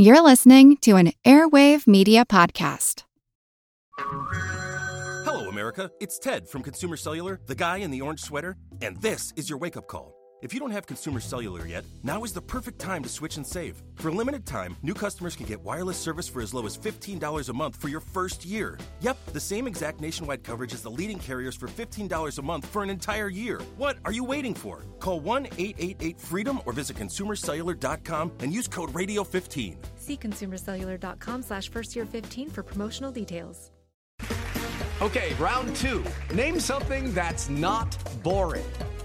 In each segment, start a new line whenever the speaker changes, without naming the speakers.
You're listening to an Airwave Media Podcast.
Hello, America. It's Ted from Consumer Cellular, the guy in the orange sweater, and this is your wake up call. If you don't have Consumer Cellular yet, now is the perfect time to switch and save. For a limited time, new customers can get wireless service for as low as $15 a month for your first year. Yep, the same exact nationwide coverage as the leading carriers for $15 a month for an entire year. What are you waiting for? Call 1 888 freedom or visit consumercellular.com and use code radio15.
See consumercellular.com slash first year 15 for promotional details.
Okay, round two. Name something that's not boring.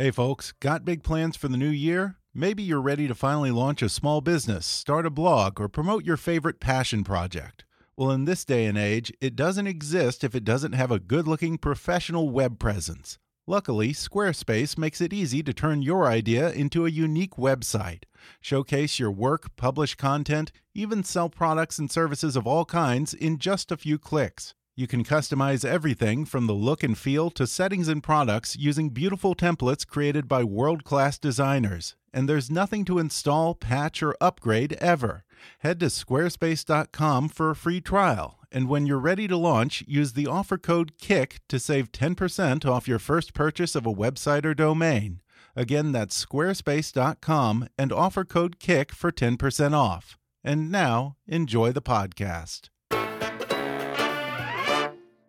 Hey, folks, got big plans for the new year? Maybe you're ready to finally launch a small business, start a blog, or promote your favorite passion project. Well, in this day and age, it doesn't exist if it doesn't have a good looking professional web presence. Luckily, Squarespace makes it easy to turn your idea into a unique website. Showcase your work, publish content, even sell products and services of all kinds in just a few clicks. You can customize everything from the look and feel to settings and products using beautiful templates created by world class designers. And there's nothing to install, patch, or upgrade ever. Head to squarespace.com for a free trial. And when you're ready to launch, use the offer code KICK to save 10% off your first purchase of a website or domain. Again, that's squarespace.com and offer code KICK for 10% off. And now, enjoy the podcast.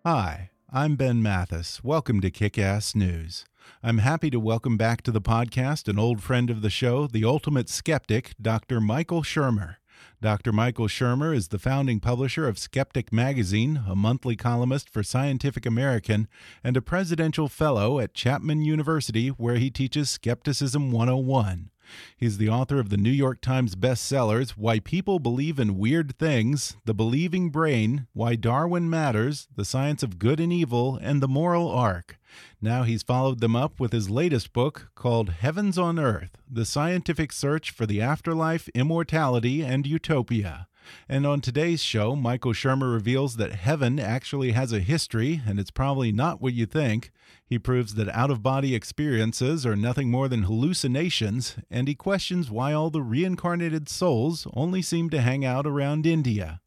Hi, I'm Ben Mathis. Welcome to Kick Ass News. I'm happy to welcome back to the podcast an old friend of the show, the ultimate skeptic, Dr. Michael Shermer. Dr. Michael Shermer is the founding publisher of Skeptic Magazine, a monthly columnist for Scientific American, and a presidential fellow at Chapman University, where he teaches Skepticism 101. He's the author of the New York Times bestsellers Why People Believe in Weird Things, The Believing Brain, Why Darwin Matters, The Science of Good and Evil, and The Moral Arc. Now he's followed them up with his latest book called Heavens on Earth The Scientific Search for the Afterlife, Immortality, and Utopia. And on today's show, Michael Shermer reveals that heaven actually has a history, and it's probably not what you think. He proves that out of body experiences are nothing more than hallucinations, and he questions why all the reincarnated souls only seem to hang out around India.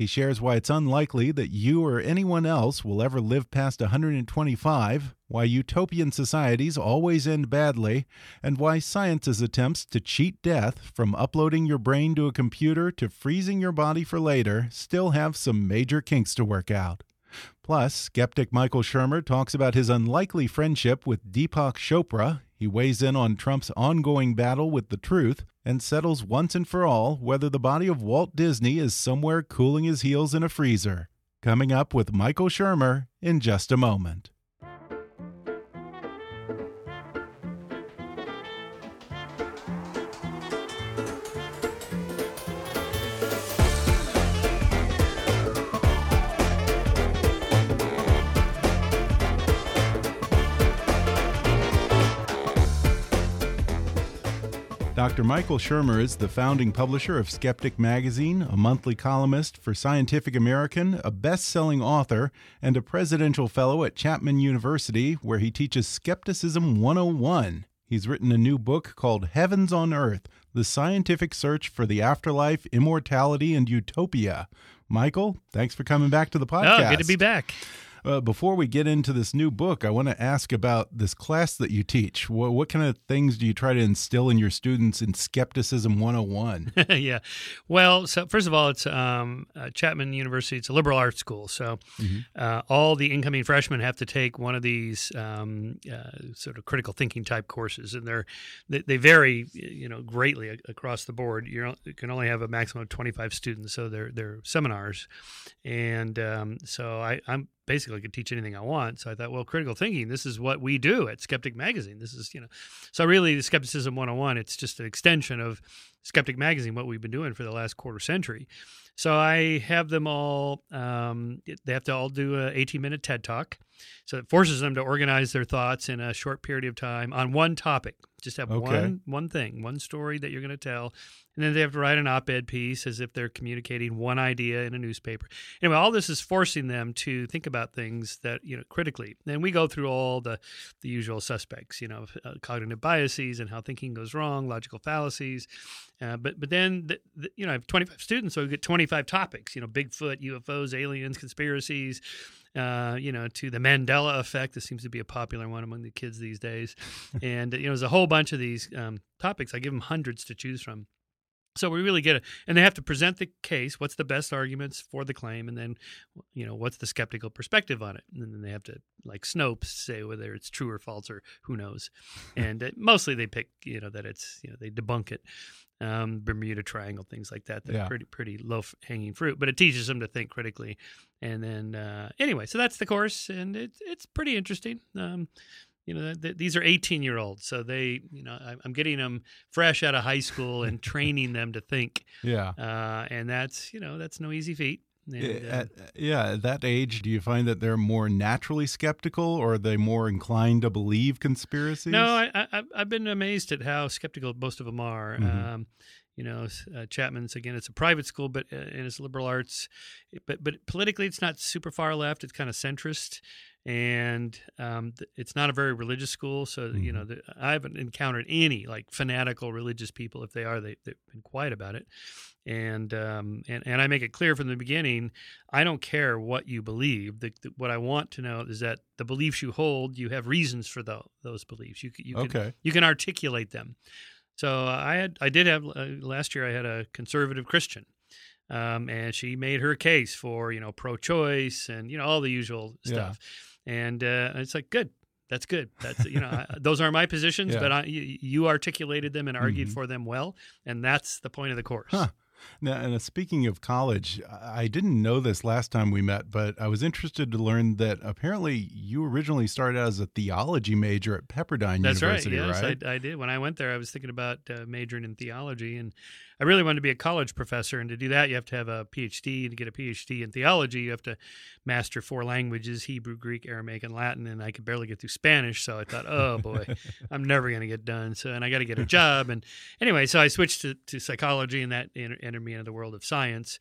He shares why it's unlikely that you or anyone else will ever live past 125, why utopian societies always end badly, and why science's attempts to cheat death, from uploading your brain to a computer to freezing your body for later, still have some major kinks to work out. Plus, skeptic Michael Shermer talks about his unlikely friendship with Deepak Chopra. He weighs in on Trump's ongoing battle with the truth and settles once and for all whether the body of Walt Disney is somewhere cooling his heels in a freezer. Coming up with Michael Shermer in just a moment. Dr. Michael Shermer is the founding publisher of Skeptic Magazine, a monthly columnist for Scientific American, a best selling author, and a presidential fellow at Chapman University, where he teaches Skepticism 101. He's written a new book called Heavens on Earth The Scientific Search for the Afterlife, Immortality, and Utopia. Michael, thanks for coming back to the podcast.
Oh, good to be back.
Uh, before we get into this new book, I want to ask about this class that you teach. What, what, kind of things do you try to instill in your students in Skepticism 101?
yeah. Well, so first of all, it's um, uh, Chapman University. It's a liberal arts school. So mm -hmm. uh, all the incoming freshmen have to take one of these um, uh, sort of critical thinking type courses. And they're, they, they vary, you know, greatly across the board. You're, you can only have a maximum of 25 students. So they're, they're seminars. And um, so I, I'm basically could teach anything I want. So I thought, well, critical thinking, this is what we do at Skeptic Magazine. This is, you know, so really the Skepticism 101, it's just an extension of Skeptic Magazine, what we've been doing for the last quarter century. So I have them all, um, they have to all do a 18 minute TED Talk. So it forces them to organize their thoughts in a short period of time on one topic. Just have
Okay.
one one thing, one story that you're going to tell, and then they have to write an op-ed piece as if they're communicating one idea in a newspaper. Anyway, all this is forcing them to think about things that you know critically. And we go through all the the usual suspects, you know, uh, cognitive biases and how thinking goes wrong, logical fallacies. Uh, but but then the, the, you know I have 25 students, so we get 25 topics. You know, Bigfoot, UFOs, aliens, conspiracies. Uh, you know, to the Mandela effect. This seems to be a popular one among the kids these days. and you know, there's a whole bunch of these um, topics. I give them hundreds to choose from. So we really get it, and they have to present the case. What's the best arguments for the claim, and then, you know, what's the skeptical perspective on it, and then they have to, like Snopes, say whether it's true or false or who knows. And uh, mostly they pick, you know, that it's, you know, they debunk it. Um, Bermuda Triangle, things like that. They're
Yeah.
pretty pretty low hanging fruit, but it teaches them to think critically. And then uh, anyway, so that's the course, and it's it's pretty interesting. Um, you know, th- these are 18 year olds, so they, you know, I- I'm getting them fresh out of high school and training them to think,
Yeah.
uh, and that's you know that's no easy feat. And,
Yeah,
uh,
At, yeah, at that age, do you find that they're more naturally skeptical, or are they more inclined to believe conspiracies?
No, I, I, I've- I've been amazed at how skeptical most of them are.
Mhm.
Um, you know, uh, Chapman's again. It's a private school, but uh, and it's liberal arts, but but politically, it's not super far left. It's kind of centrist, and um, it's not a very religious school. So you know, the, I haven't encountered any like fanatical religious people. If they are, they they've been quiet about it. And um, and and I make it clear from the beginning, I don't care what you believe. The, the, what I want to know is that the beliefs you hold, you have reasons for tho- those beliefs. You you can,
Okay.
you can articulate them. So I had I did have uh, last year I had a conservative Christian, um, and she made her case for you know pro-choice and you know all the usual
Yeah.
And uh, it's like good. That's good. That's you know I, those are my positions,
Yeah.
but I, you, you articulated them and argued
Mhm.
for them well, and that's the point of the course.
Huh. Now, and uh, speaking of college, I I didn't know this last time we met, but I was interested to learn that apparently you originally started out as a theology major at Pepperdine
That's
University,
right. Yes,
right?
I, I did. When I went there, I was thinking about uh, majoring in theology, and I really wanted to be a college professor. And to do that, you have to have a PhD. And to get a PhD in theology, you have to master four languages: Hebrew, Greek, Aramaic, and Latin. And I could barely get through Spanish, so I thought, oh boy, I'm never going to get done. So, and I got to get a job. And anyway, so I switched to, to psychology, and that enter- entered me into the world of science.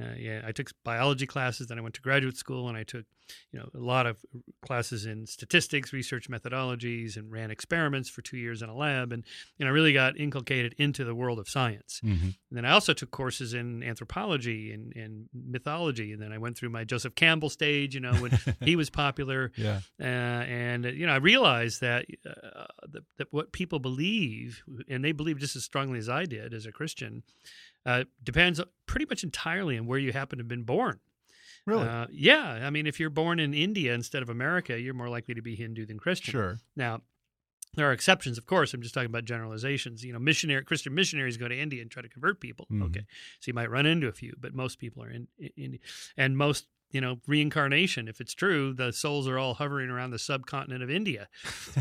Uh, yeah, I took biology classes. Then I went to graduate school, and I took, you know, a lot of classes in statistics, research methodologies, and ran experiments for two years in a lab. And you know, really got inculcated into the world of science.
Mhm.
And then I also took courses in anthropology and, and mythology. And then I went through my Joseph Campbell stage, you know, when he was popular.
Yeah.
Uh, and you know, I realized that, uh, that that what people believe, and they believe just as strongly as I did as a Christian, uh, depends pretty much entirely on where you happen to have been born.
Really?
Uh, yeah, I mean, if you're born in India instead of America, you're more likely to be Hindu than Christian.
sure.
Now, there are exceptions, of course. I'm just talking about generalizations. You know, missionary Christian missionaries go to India and try to convert people.
Mhm.
Okay, so you might run into a few, but most people are in, in India, and most you know reincarnation. If it's true, the souls are all hovering around the subcontinent of India,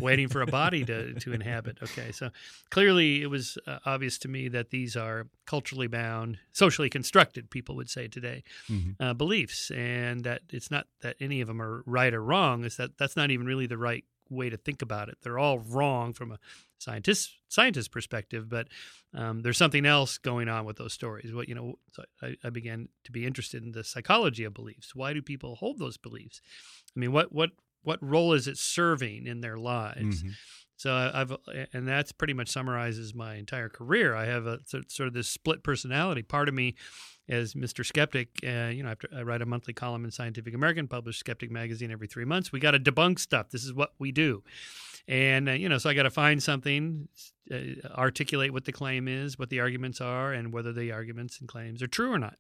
waiting for a body to to inhabit. Okay, so clearly it was uh, obvious to me that these are culturally bound, socially constructed. People would say today
Mhm.
uh, beliefs, and that it's not that any of them are right or wrong. Is that that's not even really the right way to think about it. They're all wrong from a scientist scientist perspective, but um, there's something else going on with those stories. What you know, so I, I began to be interested in the psychology of beliefs. Why do people hold those beliefs? I mean, what what what role is it serving in their lives?
Mhm.
So I- I've, and that's pretty much summarizes my entire career. I have a sort of this split personality. Part of me, as Mr. Skeptic, uh, you know, after I write a monthly column in Scientific American, publish Skeptic magazine every three months. We got to debunk stuff. This is what we do, and uh, you know, so I got to find something, uh, articulate what the claim is, what the arguments are, and whether the arguments and claims are true or not.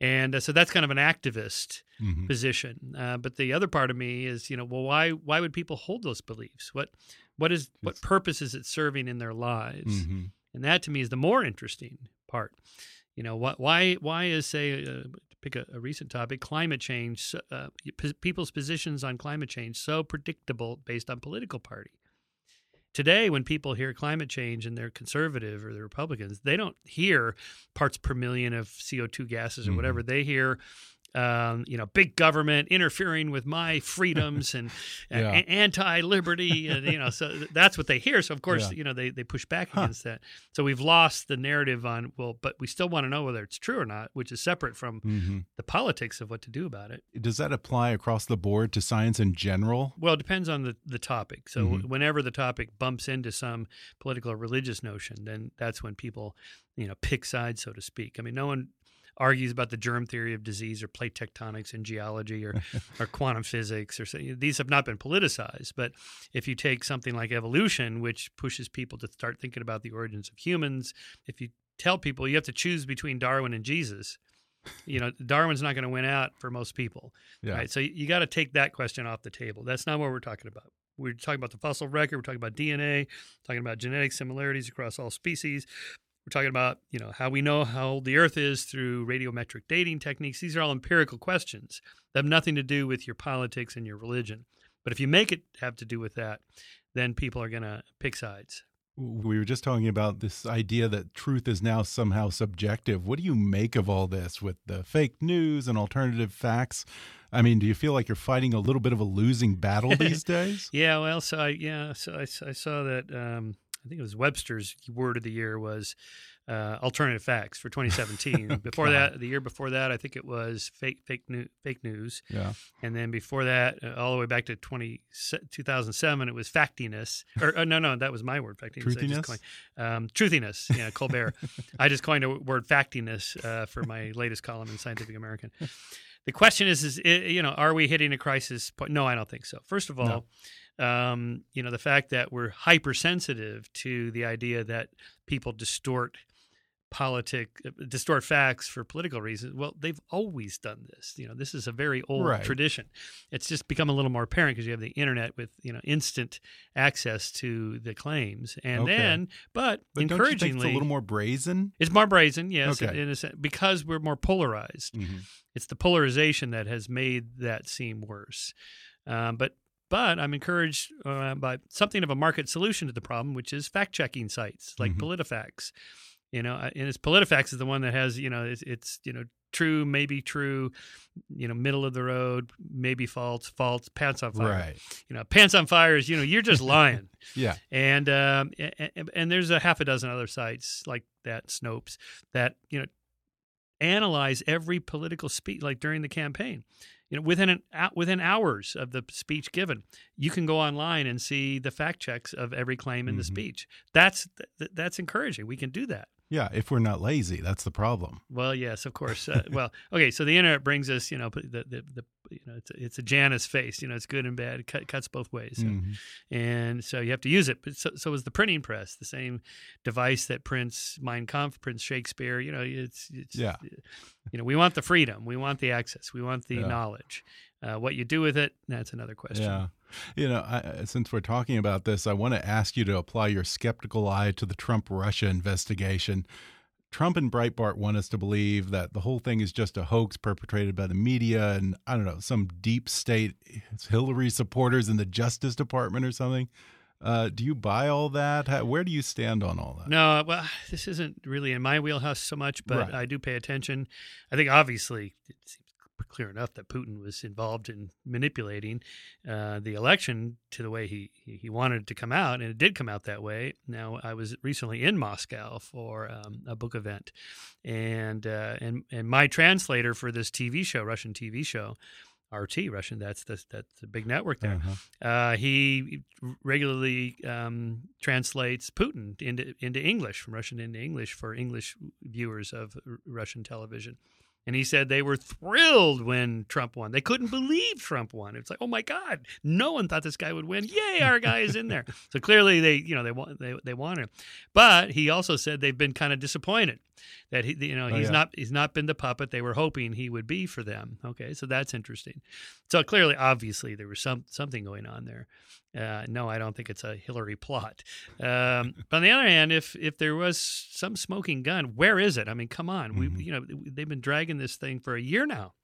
And uh, so that's kind of an activist
Mhm.
position. Uh, but the other part of me is, you know, well, why why would people hold those beliefs? What what is what purpose is it serving in their lives?
Mhm.
And that to me is the more interesting part. You know, what why why is say uh, pick a, a recent topic, climate change, uh, p- people's positions on climate change so predictable based on political party. Today, when people hear climate change and they're conservative or they're Republicans, they don't hear parts per million of CO2 gases or
Mhm.
whatever. They hear um, you know, big government interfering with my freedoms and
Yeah.
anti-liberty, and you know, so that's what they hear. So of course,
Yeah.
you know, they they push back
Huh.
against that. So we've lost the narrative on well, but we still want to know whether it's true or not, which is separate from
hmm
the politics of what to do about it.
Does that apply across the board to science in general?
Well, it depends on the, the topic. So
Mhm.
whenever the topic bumps into some political or religious notion, then that's when people, you know, pick sides, so to speak. I mean, no one argues about the germ theory of disease or plate tectonics in geology or, or quantum physics or so. These have not been politicized. But if you take something like evolution, which pushes people to start thinking about the origins of humans, if you tell people you have to choose between Darwin and Jesus, you know, Darwin's not going to win out for most people.
Yeah.
Right. So you got to take that question off the table. That's not what we're talking about. We're talking about the fossil record. We're talking about DNA. Talking about genetic similarities across all species. We're talking about you know how we know how old the Earth is through radiometric dating techniques. These are all empirical questions that have nothing to do with your politics and your religion. But if you make it have to do with that, then people are going to pick sides.
We were just talking about this idea that truth is now somehow subjective. What do you make of all this with the fake news and alternative facts? I mean, do you feel like you're fighting a little bit of a losing battle these days?
Yeah, well, so I yeah, so I, I saw that. Um, I think it was Webster's word of the year was uh, alternative facts for 2017. before that, the year before that, I think it was fake fake new, fake news,
Yeah.
and then before that, uh, all the way back to 20, 2007, it was factiness. Or uh, no, no, that was my word, factiness. Just
Truthiness?
coined- um, truthiness. Yeah, Colbert. I just coined a word factiness uh, for my latest column in Scientific American. The question is, is i- you know, are we hitting a crisis point? No, I don't think so. First of all, um, you know, the fact that we're hypersensitive to the idea that people distort politic, uh, distort facts for political reasons. Well, they've always done this. You know, this is a very old
Right.
tradition. It's just become a little more apparent because you have the internet with you know instant access to the claims, and
Okay.
then, but,
But don't you think
encouragingly,
it's a little more brazen?
it's more brazen, yes,
Okay.
in a sense, because we're more polarized.
Mhm.
It's the polarization that has made that seem worse. Um, but but I'm encouraged uh, by something of a market solution to the problem, which is fact checking sites like
Mhm.
PolitiFacts. You know, and it's PolitiFacts is the one that has you know it's, it's you know true, maybe true, you know middle of the road, maybe false, false, pants on fire.
Right.
You know, pants on fire is you know you're just lying.
Yeah.
And um, and, and there's a half a dozen other sites like that, Snopes, that you know analyze every political speech, like during the campaign. You know, within an within hours of the speech given, you can go online and see the fact checks of every claim in the
Mhm.
speech. That's that's encouraging. We can do that.
Yeah. If we're not lazy, that's the problem.
Well, yes, of course. Uh, well, okay. So the internet brings us, you know, the the, the you know, it's a, it's a Janus face. You know, it's good and bad. It cut, cuts both ways. So
Mhm.
and so you have to use it. But so, so is the printing press, the same device that prints Mein Kampf, prints Shakespeare. You know, it's, it's
Yeah.
You know, we want the freedom, we want the access, we want the
Yeah.
knowledge. Uh, what you do with it, that's another question.
Yeah. You know, I, since we're talking about this, I want to ask you to apply your skeptical eye to the Trump Russia investigation. Trump and Breitbart want us to believe that the whole thing is just a hoax perpetrated by the media and, I don't know, some deep state Hillary supporters in the Justice Department or something. Uh, do you buy all that? How, where do you stand on all that?
No, well, this isn't really in my wheelhouse so much, but
Right.
I do pay attention. I think obviously clear enough that Putin was involved in manipulating uh, the election to the way he, he wanted it to come out, and it did come out that way. Now, I was recently in Moscow for um, a book event, and uh, and and my translator for this TV show, Russian TV show. RT Russian. That's the that's the big network there.
Uh-huh.
Uh, he regularly um, translates Putin into into English from Russian into English for English viewers of R- Russian television. And he said they were thrilled when Trump won. They couldn't believe Trump won. It's like, oh my God, no one thought this guy would win. Yay, our guy is in there. So clearly, they you know they want they they want him. But he also said they've been kind of disappointed that he you know
Oh,
he's
yeah.
not he's not been the puppet they were hoping he would be for them. Okay, so that's interesting. So clearly, obviously, there was some something going on there. Uh, no, I don't think it's a Hillary plot. Um, but on the other hand, if if there was some smoking gun, where is it? I mean, come on,
Mhm.
we you know they've been dragging this thing for a year now.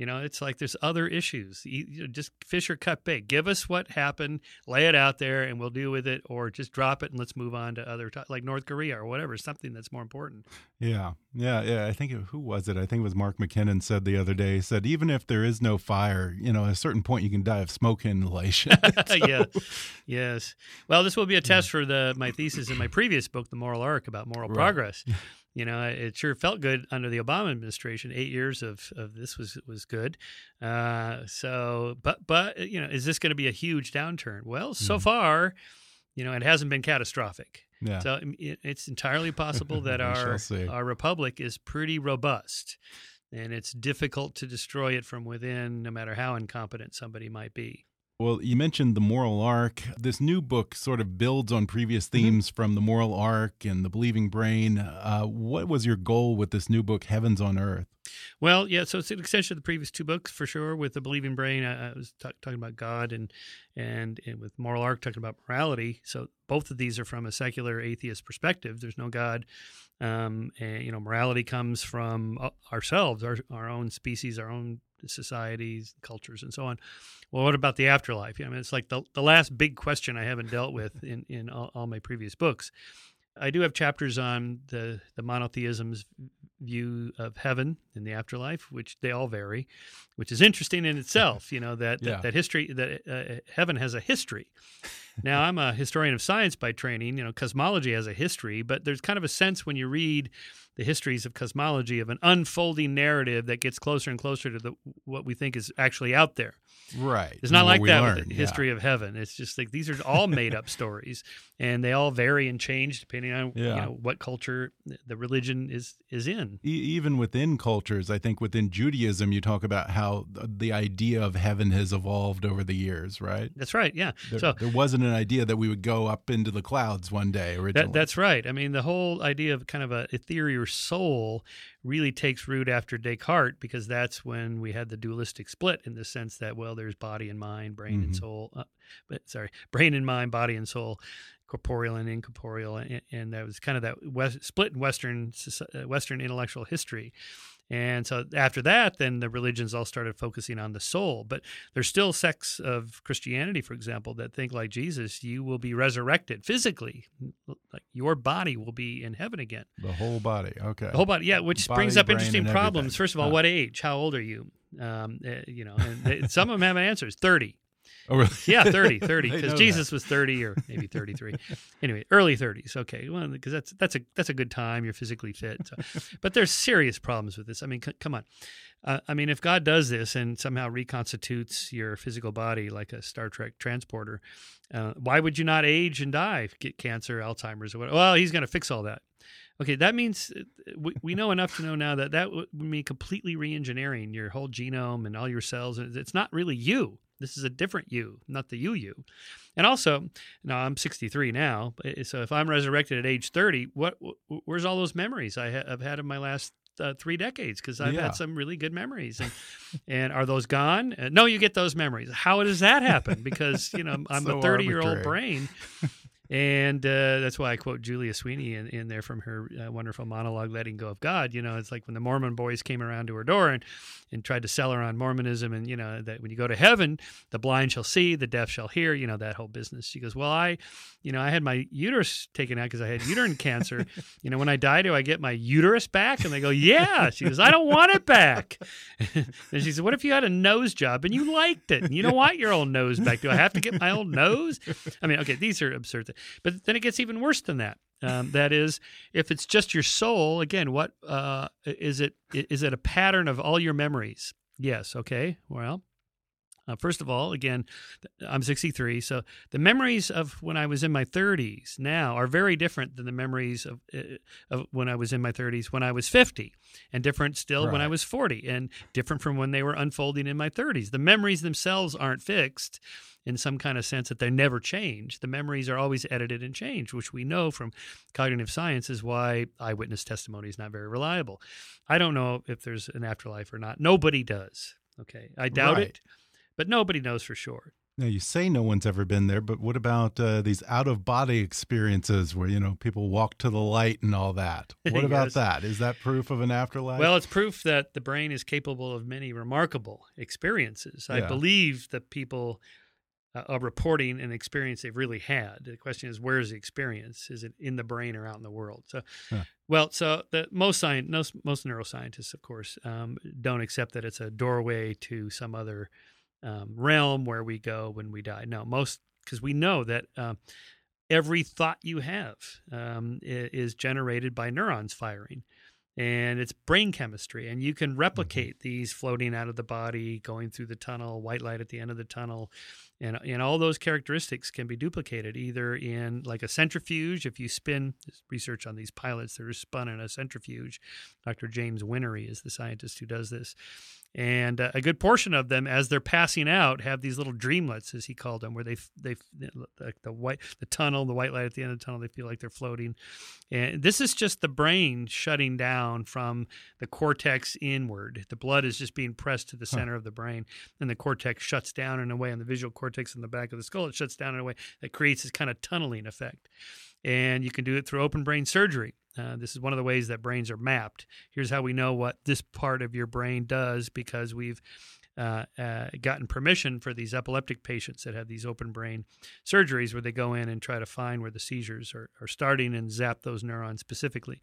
You know, it's like there's other issues. You, just fish or cut bait. Give us what happened, lay it out there, and we'll deal with it, or just drop it and let's move on to other, to- like North Korea or whatever, something that's more important.
Yeah, yeah, yeah. I think it, who was it? I think it was Mark McKinnon said the other day. He said even if there is no fire, you know, at a certain point you can die of smoke inhalation. So-
yeah, yes. Well, this will be a test for the my thesis in my previous book, The Moral Arc, about moral
Right.
progress. You know, it sure felt good under the Obama administration. Eight years of, of this was was good. Uh, so, but but you know, is this going to be a huge downturn? Well, so far, you know, it hasn't been catastrophic.
Yeah.
So it, it's entirely possible that our our republic is pretty robust, and it's difficult to destroy it from within, no matter how incompetent somebody might be.
Well, you mentioned the moral arc. This new book sort of builds on previous
Mm-hmm.
themes from the moral arc and the believing brain. Uh, what was your goal with this new book, Heavens on Earth?
Well, yeah, so it's an extension of the previous two books for sure. With the believing brain, I, I was ta- talking about God, and, and and with moral arc, talking about morality. So both of these are from a secular atheist perspective. There's no God, um, and you know, morality comes from uh, ourselves, our our own species, our own societies, cultures, and so on. Well, what about the afterlife? I mean, it's like the the last big question I haven't dealt with in in all, all my previous books. I do have chapters on the the monotheism's view of heaven and the afterlife, which they all vary, which is interesting in itself. You know that
Yeah.
that, that history that uh, heaven has a history. Now I'm a historian of science by training. You know, cosmology has a history, but there's kind of a sense when you read the histories of cosmology of an unfolding narrative that gets closer and closer to the what we think is actually out there.
Right.
It's not like that
learn,
with the
yeah.
history of heaven. It's just like these are all made up stories, and they all vary and change depending on you know what culture the religion is is in.
E- even within cultures, I think within Judaism, you talk about how the idea of heaven has evolved over the years, right?
That's right. Yeah.
There,
so
there wasn't an idea that we would go up into the clouds one day originally.
That, that's right. I mean, the whole idea of kind of a ethereal soul really takes root after Descartes because that's when we had the dualistic split in the sense that well, there's body and mind, brain and
Mhm.
soul. Uh, but sorry, brain and mind, body and soul, corporeal and incorporeal, and, and that was kind of that west, split in Western uh, Western intellectual history. And so after that, then the religions all started focusing on the soul. But there's still sects of Christianity, for example, that think like Jesus, you will be resurrected physically, like your body will be in heaven again.
the whole body. Okay.
The whole body, yeah, which
Body,
brings up interesting problems.
everything.
First of all,
Huh.
what age? How old are you? Um, uh, you know, and they, some of them have answers. Thirty.
Oh, really?
Yeah, 30, 30, because Jesus was 30 or maybe 33. anyway, early 30s. Okay. Well, because that's that's a that's a good time. You're physically fit. So. but there's serious problems with this. I mean, c- come on. Uh, I mean, if God does this and somehow reconstitutes your physical body like a Star Trek transporter, uh, why would you not age and die, get cancer, Alzheimer's, or whatever? Well, He's going to fix all that. Okay, that means uh, we, we know enough to know now that that would mean completely re-engineering your whole genome and all your cells. and It's not really you. This is a different you, not the you you. And also, now I'm 63 now, so if I'm resurrected at age 30, what where's all those memories I ha- I've had in my last uh, three decades? Because I've
Yeah.
had some really good memories, and and are those gone? Uh, no, you get those memories. How does that happen? Because you know I'm
So
a 30 year old brain. And uh, that's why I quote Julia Sweeney in, in there from her uh, wonderful monologue, Letting Go of God. You know, it's like when the Mormon boys came around to her door and, and tried to sell her on Mormonism. And, you know, that when you go to heaven, the blind shall see, the deaf shall hear, you know, that whole business. She goes, Well, I, you know, I had my uterus taken out because I had uterine cancer. You know, when I die, do I get my uterus back? And they go, Yeah. She goes, I don't want it back. and she said, What if you had a nose job and you liked it? And you don't want your old nose back. Do I have to get my old nose? I mean, okay, these are absurd things. But then it gets even worse than that. Um, that is, if it's just your soul, again, what uh, is it? Is it a pattern of all your memories? Yes. Okay. Well, uh, first of all, again, I'm 63, so the memories of when I was in my 30s now are very different than the memories of, uh, of when I was in my 30s when I was 50, and different still when I was 40, and different from when they were unfolding in my 30s. The memories themselves aren't fixed in some kind of sense that they never change. The memories are always edited and changed, which we know from cognitive science is why eyewitness testimony is not very reliable. I don't know if there's an afterlife or not. Nobody does. Okay. I doubt
Right.
it, but nobody knows for sure.
Now you say no one's ever been there, but what about uh, these out of body experiences where you know people walk to the light and all that? What about that? Is that proof of an afterlife?
Well, it's proof that the brain is capable of many remarkable experiences. I believe that people uh, are reporting an experience they've really had. The question is, where is the experience? Is it in the brain or out in the world? So,
Huh.
well, so the most science, most, most neuroscientists, of course, um, don't accept that it's a doorway to some other um, realm where we go when we die. No, most because we know that. Um, Every thought you have um, is generated by neurons firing and it's brain chemistry and you can replicate these floating out of the body going through the tunnel white light at the end of the tunnel and, and all those characteristics can be duplicated either in like a centrifuge if you spin research on these pilots that are spun in a centrifuge dr james Whinnery is the scientist who does this and uh, a good portion of them as they're passing out have these little dreamlets as he called them where they they like the white the tunnel the white light at the end of the tunnel they feel like they're floating. And this is just the brain shutting down from the cortex inward. The blood is just being pressed to the center of the brain and the cortex shuts down in a way and the visual cortex in the back of the skull it shuts down in a way that creates this kind of tunneling effect and you can do it through open brain surgery. Uh, this is one of the ways that brains are mapped. Here's how we know what this part of your brain does because we've uh, uh, gotten permission for these epileptic patients that have these open brain surgeries where they go in and try to find where the seizures are, are starting and zap those neurons specifically.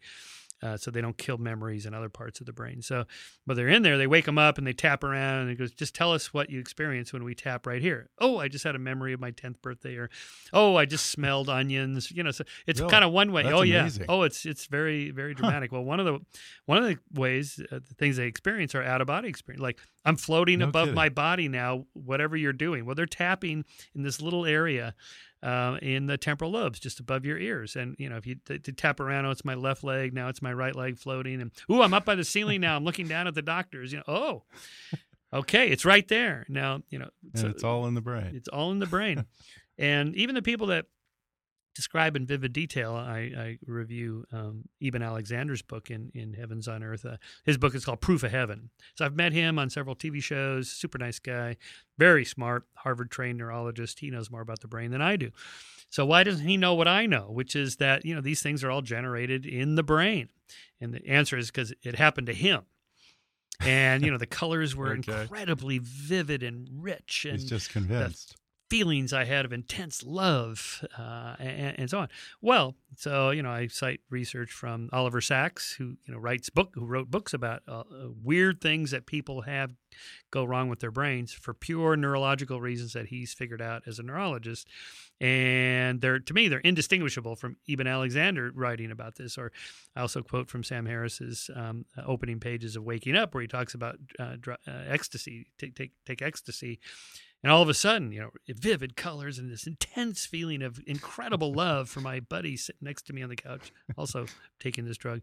Uh, so they don't kill memories in other parts of the brain. So, but they're in there, they wake them up and they tap around and it goes, just tell us what you experience when we tap right here. Oh, I just had a memory of my 10th birthday or, oh, I just smelled onions. You know, so it's
Really?
kind of one way.
That's
oh yeah.
amazing.
Oh, it's, it's very, very dramatic. Well, one of the, one of the ways, uh, the things they experience are out of body experience. Like I'm floating
No
above
kidding.
my body now, whatever you're doing. Well, they're tapping in this little area uh, in the temporal lobes just above your ears. And, you know, if you t- t- tap around, oh, it's my left leg. Now it's my right leg floating. And, ooh, I'm up by the ceiling now. I'm looking down at the doctors. You know, oh, okay, it's right there. Now, you know,
and it's all in the brain.
it's all in the brain. and even the people that describe in vivid detail, I, I review um, Eben Alexander's book in, in Heavens on Earth. Uh, his book is called Proof of Heaven. So I've met him on several TV shows. Super nice guy, very smart, Harvard trained neurologist. He knows more about the brain than I do. So why doesn't he know what I know, which is that you know these things are all generated in the brain? And the answer is because it happened to him. And you know the colors were
Okay.
incredibly vivid and rich, and
He's just convinced.
Feelings I had of intense love uh, and, and so on. Well, so you know, I cite research from Oliver Sacks, who you know writes book, who wrote books about uh, uh, weird things that people have go wrong with their brains for pure neurological reasons that he's figured out as a neurologist. And they're to me they're indistinguishable from Eben Alexander writing about this. Or I also quote from Sam Harris's um, opening pages of Waking Up, where he talks about uh, dr- uh, ecstasy, take take take ecstasy, and all of a sudden, you know, vivid colors and this intense feeling of incredible love for my buddy sitting next to me on the couch, also taking this drug.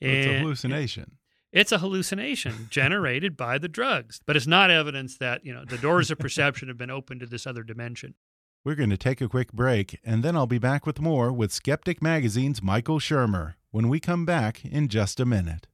it's a hallucination.
It's a hallucination generated by the drugs, but it's not evidence that, you know, the doors of perception have been opened to this other dimension.
We're going to take a quick break, and then I'll be back with more with Skeptic Magazine's Michael Shermer when we come back in just a minute.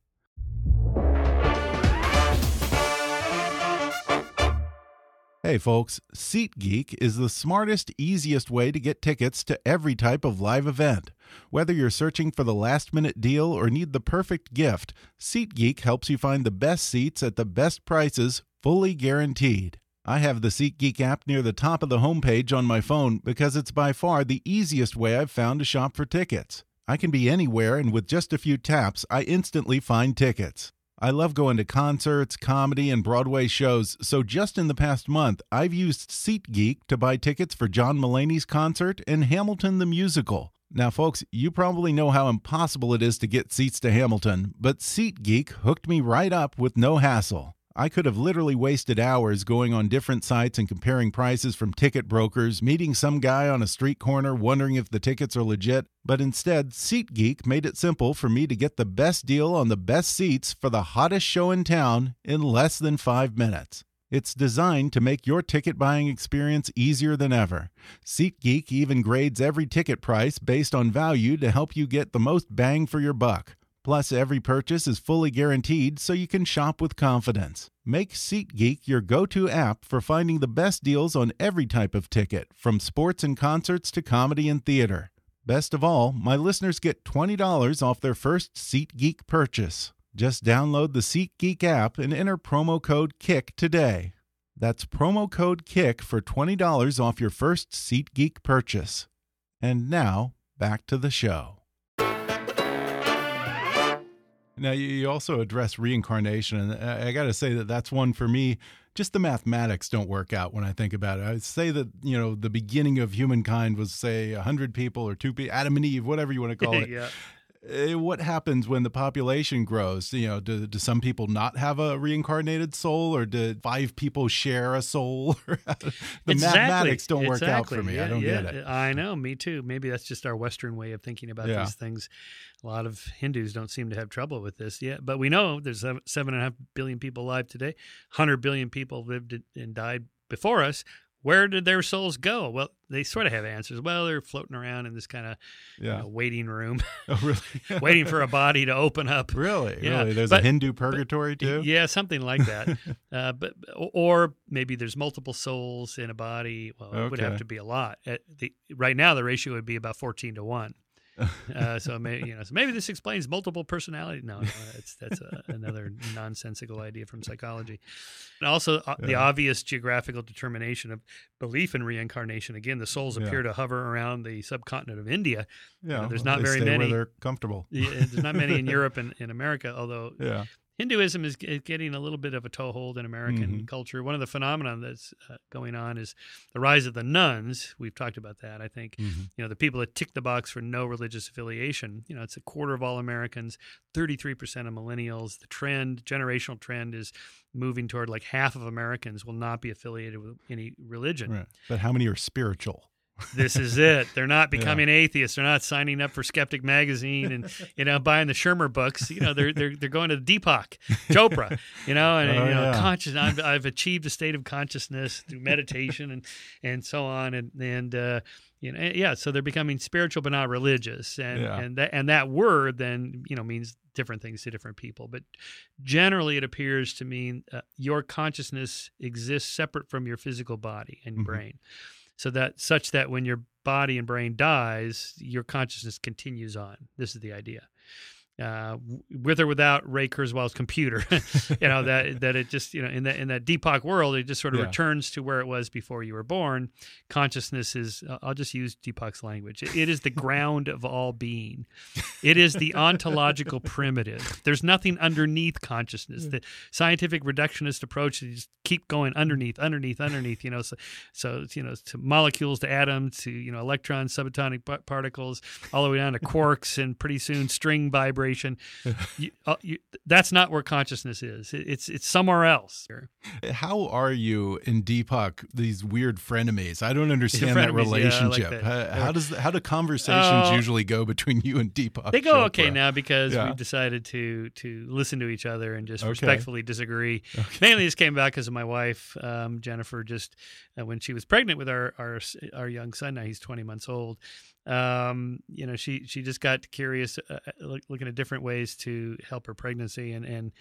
Hey folks, SeatGeek is the smartest, easiest way to get tickets to every type of live event. Whether you're searching for the last minute deal or need the perfect gift, SeatGeek helps you find the best seats at the best prices, fully guaranteed. I have the SeatGeek app near the top of the homepage on my phone because it's by far the easiest way I've found to shop for tickets. I can be anywhere, and with just a few taps, I instantly find tickets. I love going to concerts, comedy, and Broadway shows, so just in the past month, I've used SeatGeek to buy tickets for John Mulaney's concert and Hamilton the Musical. Now, folks, you probably know how impossible it is to get seats to Hamilton, but SeatGeek hooked me right up with no hassle. I could have literally wasted hours going on different sites and comparing prices from ticket brokers, meeting some guy on a street corner wondering if the tickets are legit, but instead, SeatGeek made it simple for me to get the best deal on the best seats for the hottest show in town in less than five minutes. It's designed to make your ticket buying experience easier than ever. SeatGeek even grades every ticket price based on value to help you get the most bang for your buck. Plus, every purchase is fully guaranteed so you can shop with confidence. Make SeatGeek your go to app for finding the best deals on every type of ticket, from sports and concerts to comedy and theater. Best of all, my listeners get $20 off their first SeatGeek purchase. Just download the SeatGeek app and enter promo code KICK today. That's promo code KICK for $20 off your first SeatGeek purchase. And now, back to the show. Now, you also address reincarnation, and I got to say that that's one for me. Just the mathematics don't work out when I think about it. I say that you know the beginning of humankind was say hundred people or two people, Adam and Eve, whatever you want to call it.
yeah.
Uh, what happens when the population grows? You know, do, do some people not have a reincarnated soul, or do five people share a soul? the
Exactly.
mathematics don't work out for me.
Yeah,
I don't
yeah.
get it.
I know, me too. Maybe that's just our Western way of thinking about
Yeah.
these things. A lot of Hindus don't seem to have trouble with this yet, but we know there's seven seven and a half billion people alive today. Hundred billion people lived and died before us. Where did their souls go? Well, they sort of have answers. Well, they're floating around in this kind of
Yeah.
waiting room,
Oh, really?
waiting for a body to open up.
really,
Yeah,
really. There's
but-
a Hindu purgatory too.
Yeah, something like that. uh, but or maybe there's multiple souls in a body. Well, it would have to be a lot. At the, right now, the ratio would be about fourteen to one. Uh, so maybe you know, so maybe this explains multiple personality. No, no that's that's a, another nonsensical idea from psychology. And also, uh, the obvious geographical determination of belief in reincarnation. Again, the souls
Yeah.
appear to hover around the subcontinent of India.
Yeah,
there's
well,
not very many.
they're comfortable.
Yeah, There's not many in Europe and in America, although
Yeah,
Hinduism is getting a little bit of a toehold in American
Mhm.
culture. One of the phenomena that's uh, going on is the rise of the nones. We've talked about that. I think
Mhm.
you know the people that tick the box for no religious affiliation. You know, it's a quarter of all Americans, thirty-three percent of millennials. The trend, generational trend, is moving toward like half of Americans will not be affiliated with any religion.
right. But how many are spiritual?
This is it. They're not becoming atheists. They're not signing up for Skeptic magazine and you know buying the Shermer books. You know they're they're they're going to Deepak Chopra. You know and
Oh,
you know
yeah.
conscious. I've, I've achieved a state of consciousness through meditation and and so on and and uh, you know yeah. So they're becoming spiritual but not religious and
Yeah.
and that and that word then you know means different things to different people. But generally, it appears to mean uh, your consciousness exists separate from your physical body and
Mhm.
brain so that such that when your body and brain dies, your consciousness continues on. This is the idea. Uh, with or without Ray Kurzweil's computer, you know that that it just you know in that in that Deepak world, it just sort of
Yeah.
returns to where it was before you were born. Consciousness is uh, I'll just use Deepak's language. It- it is the ground of all being. It is the ontological primitive. There's nothing underneath consciousness. The scientific reductionist approach is just keep going underneath, underneath, underneath. You know, so, so it's, you know, to molecules, to atoms, to you know, electrons, subatomic particles, all the way down to quarks, and pretty soon string vibration. You, uh, you, that's not where consciousness is. It, it's it's somewhere else.
How are you in Deepak? These weird frenemies. I don't understand that
Frenemies, yeah, like
relationship.
that.
how, how does how do conversations
Oh.
usually go between you and Deepak?
They go okay now because
Yeah.
we've decided to to listen to each other and just
Okay.
respectfully disagree. Mainly, this came back because of my wife, um, Jennifer. Just uh, when she was pregnant with our our our young son, now he's twenty months old. Um, you know, she she just got curious, uh, look, looking at different ways to help her pregnancy, and and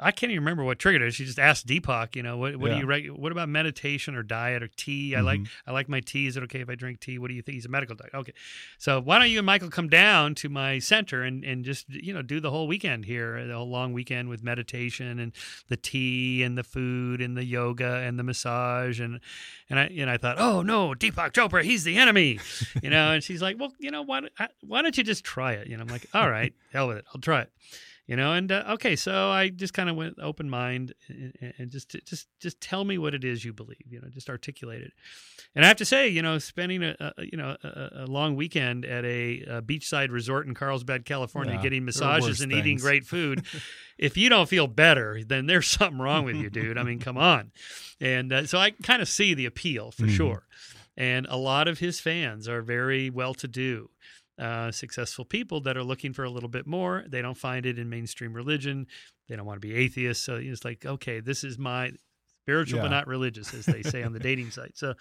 I can't even remember what triggered it. She just asked Deepak, you know, what what
Yeah.
do you reg- what about meditation or diet or tea? I like mm-hmm. I like my tea. Is it okay if I drink tea? What do you think? He's a medical doctor. Okay, so why don't you and Michael come down to my center and and just you know do the whole weekend here, uh, the whole long weekend with meditation and the tea and the food and the yoga and the massage and and I and I thought, oh no, Deepak Chopra, he's the enemy, you know. And she's like, well, you know, why why don't you just try it? You know, I'm like, all right, hell with it, I'll try it you know and uh, okay so i just kind of went open mind and, and just just just tell me what it is you believe you know just articulate it. And i have to say you know spending a, a you know a, a long weekend at a, a beachside resort in carlsbad california
Yeah,
getting massages and eating great food if you don't feel better then there's something wrong with you dude. I mean come on. And uh, so i kind of see the appeal for
Mhm.
sure. And a lot of his fans are very well to do uh, successful people that are looking for a little bit more. They don't find it in mainstream religion. They don't want to be atheists. So it's like, okay, this is my spiritual but not religious, as they say on the dating site. So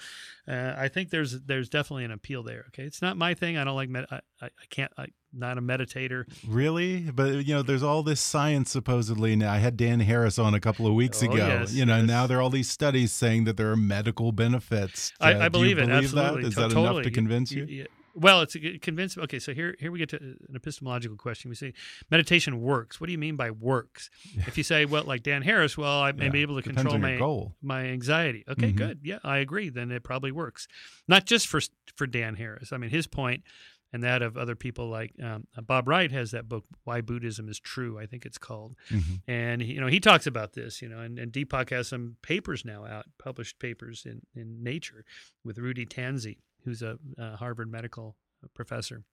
uh, I think there's there's definitely an appeal there. Okay, it's not my thing. I don't like med- I, I, I can't. I, not a meditator.
Really? But you know, there's all this science supposedly now. I had Dan Harris on a couple of weeks
Oh,
ago.
yes,
you know, and
yes.
now there are all these studies saying that there are medical benefits.
I,
Uh,
I
you
believe it. absolutely.
That? Is
To-
that
totally.
enough to convince you?
yeah. Well, it's a convince. Okay, so here here we get to an epistemological question. We say meditation works. What do you mean by works? If you say, well, like Dan Harris, well, I may
Yeah,
be able to control my
goal.
my anxiety. Okay,
Mhm.
good. Yeah, I agree. Then it probably works. Not just for for Dan Harris. I mean, his point and that of other people like um, Bob Wright has that book, Why Buddhism is True. I think it's called,
Mhm.
and you know he talks about this. You know, and, and Deepak has some papers now out, published papers in in Nature with Rudy Tanzi, who's a, a Harvard medical professor,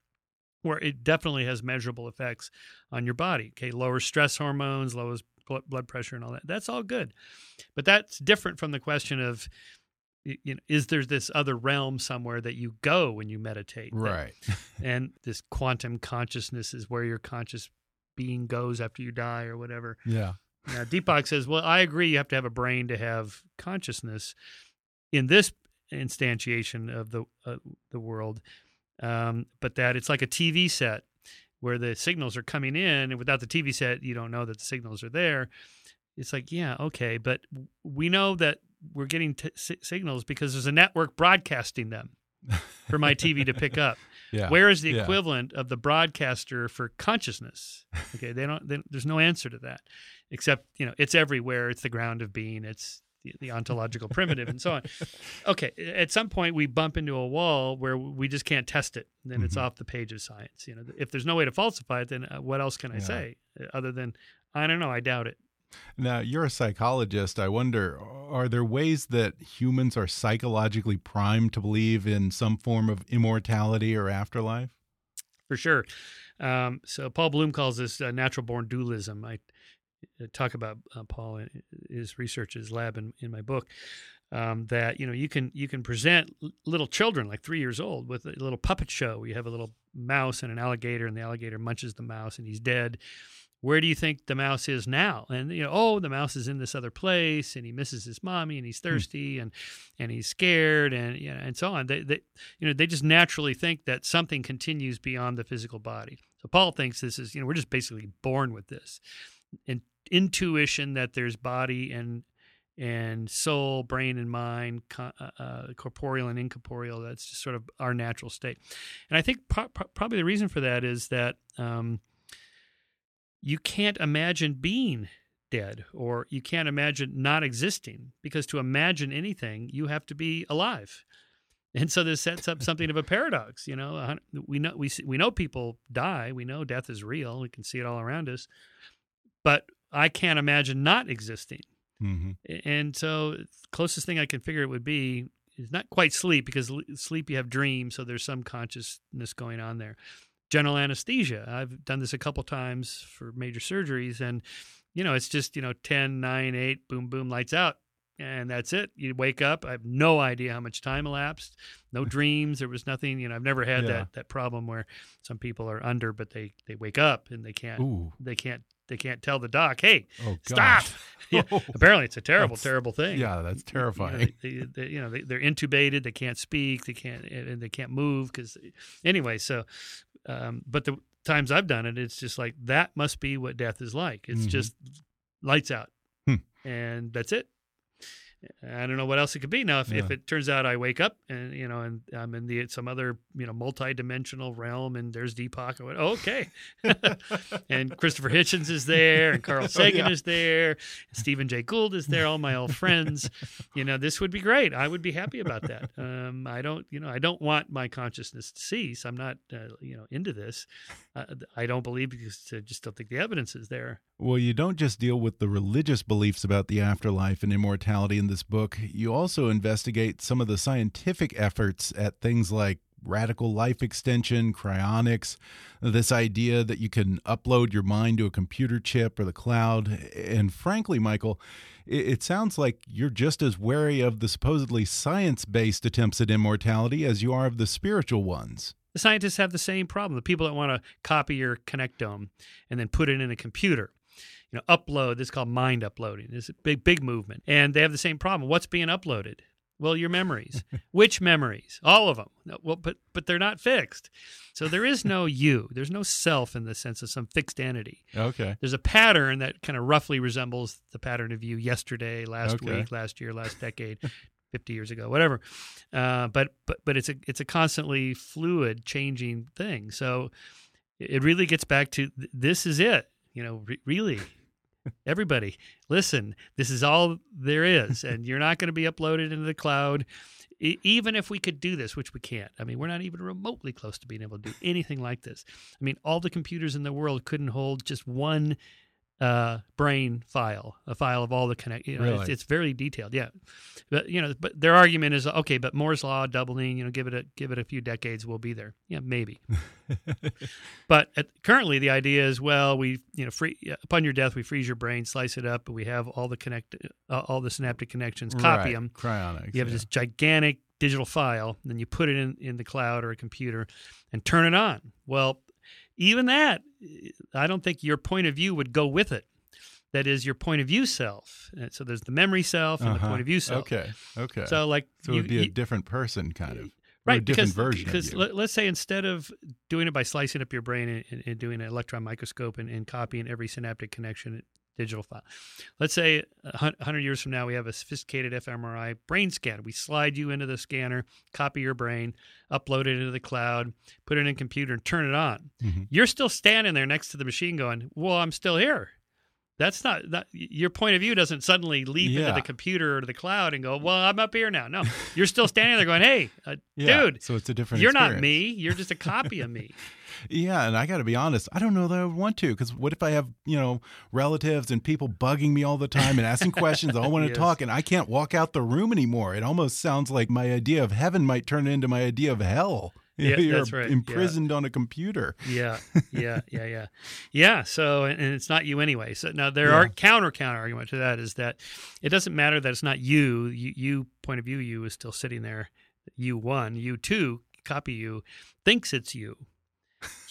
where it definitely has measurable effects on your body. Okay, lower stress hormones, lowers bl- blood pressure, and all that. That's all good, but that's different from the question of. You know, is there this other realm somewhere that you go when you meditate?
Right.
and this quantum consciousness is where your conscious being goes after you die or whatever.
yeah.
Now, Deepak says, well, I agree. You have to have a brain to have consciousness in this instantiation of the uh, the world, um, but that it's like a TV set where the signals are coming in, and without the TV set, you don't know that the signals are there. It's like, yeah, okay, but we know that we're getting t- signals because there's a network broadcasting them for my TV to pick up.
Yeah.
Where is the
Yeah.
equivalent of the broadcaster for consciousness? Okay, they don't. They, there's no answer to that, except you know it's everywhere. It's the ground of being. It's the, the ontological primitive, and so on. Okay, at some point we bump into a wall where we just can't test it. Then it's
Mhm.
off the page of science. You know, if there's no way to falsify it, then uh, what else can I
Yeah.
say uh, other than I don't know. I doubt it.
Now, you're a psychologist. I wonder are there ways that humans are psychologically primed to believe in some form of immortality or afterlife?
for sure. Um, so Paul Bloom calls this uh, natural born dualism. I talk about uh, Paul and his research, his lab in, in my book. Um, that you know you can you can present little children like three years old with a little puppet show. where You have a little mouse and an alligator, and the alligator munches the mouse, and he's dead. Where do you think the mouse is now? And you know, oh, the mouse is in this other place, and he misses his mommy, and he's thirsty, and and he's scared, and you know, and so on. They, they, you know, they just naturally think that something continues beyond the physical body. So Paul thinks this is, you know, we're just basically born with this, and intuition that there's body and and soul, brain and mind, uh, uh, corporeal and incorporeal. That's just sort of our natural state. And I think pro- probably the reason for that is that um, you can't imagine being dead or you can't imagine not existing because to imagine anything, you have to be alive. And so this sets up something of a paradox. You know, we know we we know people die. We know death is real. We can see it all around us. But I can't imagine not existing.
hmm
And so, closest thing I can figure it would be is not quite sleep because sleep you have dreams, so there's some consciousness going on there. General anesthesia. I've done this a couple times for major surgeries, and you know it's just you know 10, 9, 8, boom, boom, lights out, and that's it. You wake up. I have no idea how much time elapsed. No dreams. There was nothing. You know, I've never had
Yeah.
that that problem where some people are under, but they they wake up and they can't
Ooh.
they can't they can't tell the doc, hey,
Oh,
stop. Yeah,
Oh,
apparently, it's a terrible, terrible thing.
Yeah, that's
You know,
terrifying.
they, they, you know, they, they're intubated. They can't speak. They can't, and they can't move because, anyway. So, um, but the times I've done it, it's just like that must be what death is like. It's
Mhm.
just lights out,
Hmm.
and that's it. I don't know what else it could be. Now, if, if it turns out I wake up and you know, and I'm in the some other you know multi-dimensional realm, and there's Deepak, I went, oh, okay, and Christopher Hitchens is there, and Carl Sagan
Oh, yeah.
is there, Stephen Jay Gould is there, all my old friends. you know, this would be great. I would be happy about that. Um, I don't, you know, I don't want my consciousness to cease. I'm not, uh, you know, into this. Uh, I don't believe because I just don't think the evidence is there.
Well, you don't just deal with the religious beliefs about the afterlife and immortality in this book. You also investigate some of the scientific efforts at things like radical life extension, cryonics, this idea that you can upload your mind to a computer chip or the cloud. And frankly, Michael, it, sounds like you're just as wary of the supposedly science based attempts at immortality as you are of the spiritual ones.
The scientists have the same problem. The people that want to copy your connectome and then put it in a computer, you know, upload. This is called mind uploading. This is a big, big movement, and they have the same problem. What's being uploaded? Well, your memories. Which memories? All of them. No, well, but but they're not fixed. So there is no you. There's no self in the sense of some fixed entity.
Okay.
There's a pattern that kind of roughly resembles the pattern of you yesterday, last
Okay.
week, last year, last decade, 50 years ago, whatever. Uh, but but but it's a it's a constantly fluid, changing thing. So it really gets back to th- this is it. You know, re- really. Everybody, listen. This is all there is, and you're not going to be uploaded into the cloud. E- Even if we could do this, which we can't. I mean, we're not even remotely close to being able to do anything like this. I mean, all the computers in the world couldn't hold just one uh, brain file, a file of all the connect. You know, it's,
Really?
it's very detailed. Yeah, but you know, but their argument is okay. But Moore's law doubling. You know, give it a give it a few decades, we'll be there. Yeah, maybe. but at, currently, the idea is well, we you know, free upon your death, we freeze your brain, slice it up, but we have all the connect, uh, all the synaptic connections, copy
Right.
them.
Cryonics.
You have
yeah.
this gigantic digital file, and then you put it in, in the cloud or a computer and turn it on. Well, even that, I don't think your point of view would go with it. That is your point of view self. And so there's the memory self and the
Uh-huh.
point of view self.
Okay. Okay.
So like
So it would be a different person, kind of.
Right
a different
because,
version
because
of you.
let, us say instead of doing it by slicing up your brain and, and, and doing an electron microscope and, and copying every synaptic connection digital file. Let's say a 100 years from now we have a sophisticated fMRI brain scan we slide you into the scanner copy your brain upload it into the cloud put it in a computer and turn it on.
Mhm.
you're still standing there next to the machine going well i'm still here that's not that your point of view doesn't suddenly leap into the computer or the cloud and go well i'm up here now no you're still standing there going hey uh,
Yeah,
dude
So it's a different.
you're not me. You're just a copy of me.
Yeah, and I got to be honest. I don't know that I would want to because what if I have you know relatives and people bugging me all the time and asking questions? I want to
Yes.
talk, and I can't walk out the room anymore. It almost sounds like my idea of heaven might turn into my idea of hell.
Yeah,
You're
that's right, yeah.
Imprisoned on a computer.
Yeah, yeah, yeah, yeah, yeah. So, and and it's not you anyway. So now there
Yeah.
are counter counter argument to that is that it doesn't matter that it's not you. You, you point of view, you is still sitting there. You one, you two, copy you thinks it's you.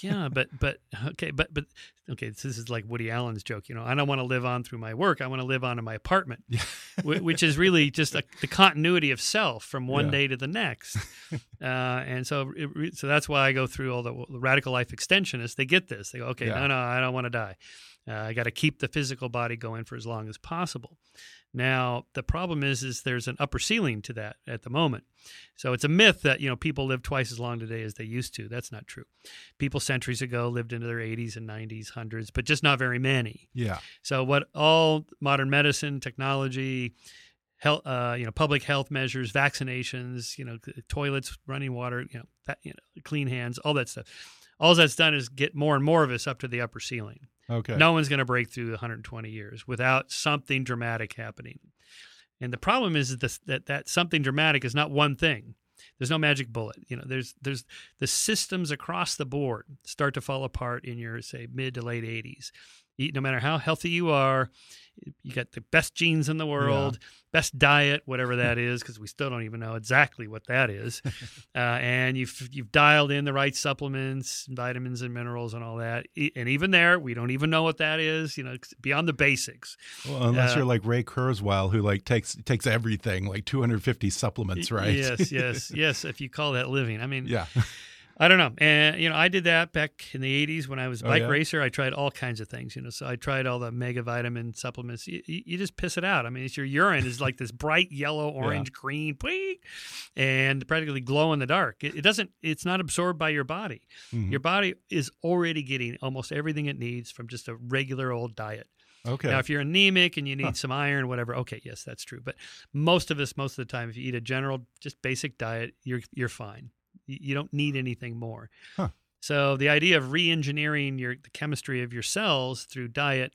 Yeah, but but okay, but but okay. This is like Woody Allen's joke. You know, I don't want to live on through my work. I want to live on in my apartment, which is really just a, the continuity of self from one
Yeah.
day to the next. uh, and so, it, so that's why I go through all the, the radical life extensionists. They get this. They go, okay,
Yeah.
no, no, I don't want to die. Uh, I got to keep the physical body going for as long as possible. Now, the problem is, is there's an upper ceiling to that at the moment. So it's a myth that you know people live twice as long today as they used to. That's not true. People centuries ago lived into their 80s and 90s, hundreds, but just not very many.
Yeah.
So what all modern medicine, technology, health, uh, you know, public health measures, vaccinations, you know, toilets, running water, you know, that, you know, clean hands, all that stuff. All that's done is get more and more of us up to the upper ceiling.
Okay.
No one's going to break through 120 years without something dramatic happening. And the problem is this, that that something dramatic is not one thing. There's no magic bullet. You know, there's there's the systems across the board start to fall apart in your say mid to late 80s. You- No matter how healthy you are, you got the best genes in the world, best diet, whatever that is, because we still don't even know exactly what that is. uh, and you've you've dialed in the right supplements, vitamins and minerals, and all that. And even there, we don't even know what that is. You know, beyond the basics.
Well, unless
Uh,
you're like Ray Kurzweil, who like takes takes everything, like 250 supplements, right?
Yes, yes, yes. If you call that living, I mean,
yeah.
I don't know. And you know, I did that back in the '80s when I was a
Oh,
bike
yeah?
racer. I tried all kinds of things. You know, so I tried all the mega vitamin supplements. You, you just piss it out. I mean, it's your urine is like this bright yellow, orange, green, and practically glow in the dark. It, it doesn't. It's not absorbed by your body.
Mhm.
Your body is already getting almost everything it needs from just a regular old diet.
Okay.
Now, if you're anemic and you need
Huh.
some iron, whatever, okay, yes, that's true. But most of us, most of the time, if you eat a general, just basic diet, you're you're fine. You, don't need anything more.
Huh.
So the idea of re-engineering your the chemistry of your cells through diet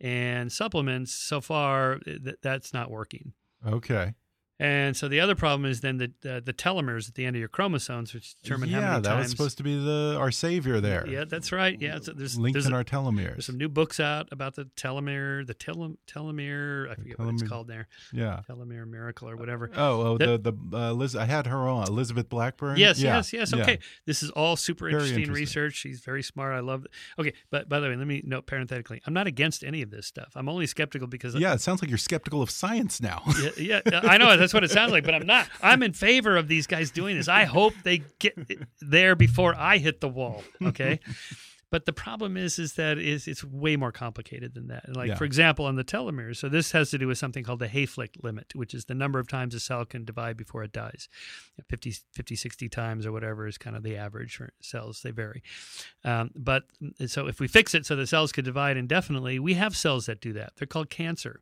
and supplements, so far, eh, th- that's not working.
okay.
And so the other problem is then the uh, the telomeres at the end of your chromosomes, which determine
yeah,
how many
Yeah,
that
was supposed to be the our savior there.
Yeah, that's right. Yeah, so there's
Lengthen
there's a-
our telomeres.
there's some new books out about the telomere, the telom- telomere. I forget what it's called there.
yeah.
Telomere miracle or whatever.
Oh, oh,
That-
the the uh, Liz, I had her on Elizabeth Blackburn.
Yes,
Yeah,
yes, yes.
yeah.
Okay, this is all super interesting,
interesting.
research. She's very smart. I love it. Okay, but by the way, let me note parenthetically, I'm not against any of this stuff. I'm only skeptical because
Yeah, it sounds like you're skeptical of science now.
yeah, yeah, I know. That's what it sounds like. But I'm not. I'm in favor of these guys doing this. I hope they get there before I hit the wall. Okay. But the problem is, is that is it's way more complicated than that. Like
Yeah.
for example, on the telomeres. So this has to do with something called the Hayflick limit, which is the number of times a cell can divide before it dies. 50, 50 60 times or whatever is kind of the average for cells. They vary. Um, but so if we fix it so the cells could divide indefinitely, we have cells that do that. They're called cancer.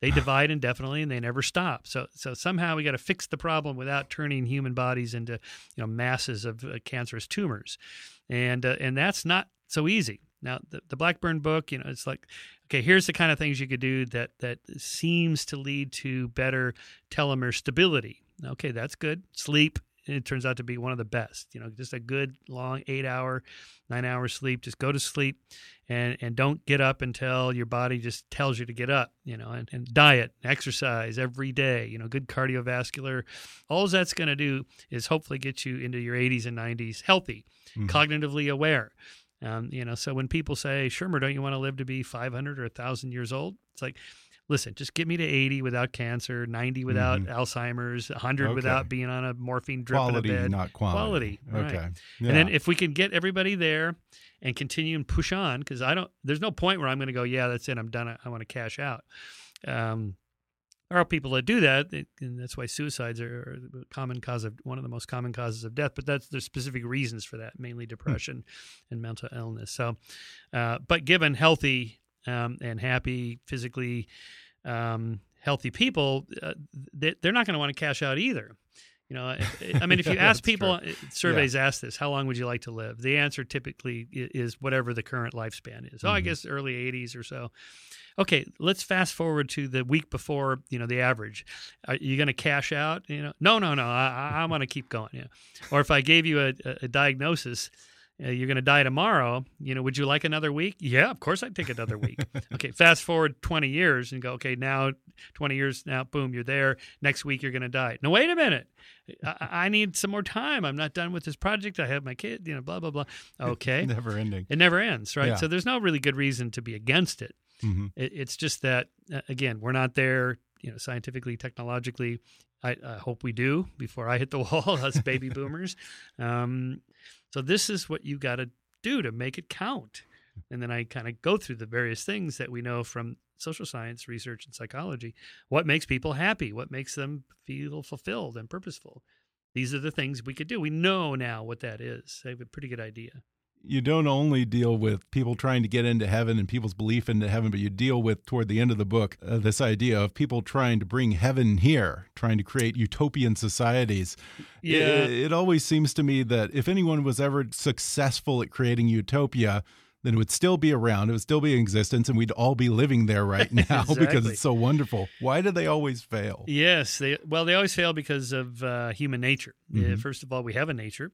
They divide indefinitely and they never stop. So so somehow we got to fix the problem without turning human bodies into you know masses of uh, cancerous tumors, and uh, and that's not so easy. Now the, the Blackburn book, you know, it's like okay, here's the kind of things you could do that that seems to lead to better telomere stability. Okay, that's good. Sleep. It turns out to be one of the best. You know, just a good long eight hour, nine hour sleep. Just go to sleep, and and don't get up until your body just tells you to get up. You know, and, and diet, exercise every day. You know, good cardiovascular. All that's going to do is hopefully get you into your 80s and 90s healthy, cognitively aware. Um, you know, so when people say, Shermer, don't you want to live to be 500 or 1,000 years old? It's like, listen, just get me to 80 without cancer, 90 without Alzheimer's, 100
Okay.
without being on a morphine drip
Quality,
in a bed.
not quality.
right.
Okay.
And then if we can get everybody there and continue and push on, because I don't, there's no point where I'm going to go, yeah, that's it, I'm done, I, I want to cash out. Um, there are people that do that, and that's why suicides are a common cause of one of the most common causes of death. But that's there's specific reasons for that, mainly depression and mental illness. So, uh, but given healthy um, and happy, physically um, healthy people, uh, they, they're not going to want to cash out either. You know, I- mean, if you ask people,
true.
uh, surveys ask this: How long would you like to live? The answer typically is whatever the current lifespan is. Oh, I
Mhm.
guess early 80s or so. Okay, let's fast forward to the week before. You know, the average. Are you going to cash out? You know, no, no, no. I, I want to keep going. Yeah. Or if I gave you a, a diagnosis. Uh, you're going to die tomorrow. You know, would you like another week? Yeah, of course I'd take another week. okay, fast forward 20 years and go, okay, now 20 years now, boom, you're there. Next week you're going to die. No, wait a minute. I, I need some more time. I'm not done with this project. I have my kid, you know, blah, blah, blah. Okay.
Never ending.
It never ends, right?
Yeah.
So there's no really good reason to be against it.
hmm
it it's just that, uh, again, we're not there, you know, scientifically, technologically. I, I hope we do before I hit the wall, us baby boomers. Um, so this is what you got to do to make it count. And then I kind of go through the various things that we know from social science research and psychology. What makes people happy? What makes them feel fulfilled and purposeful? These are the things we could do. We know now what that is. I have a pretty good idea.
You don't only deal with people trying to get into heaven and people's belief into heaven, but you deal with toward the end of the book uh, this idea of people trying to bring heaven here, trying to create utopian societies.
Yeah.
It, it always seems to me that if anyone was ever successful at creating utopia, then it would still be around, it would still be in existence, and we'd all be living there right now because it's so wonderful. Why do they always fail?
Yes, they well they always fail because of uh, human nature. Uh,
Mhm.
first of all, we have a nature,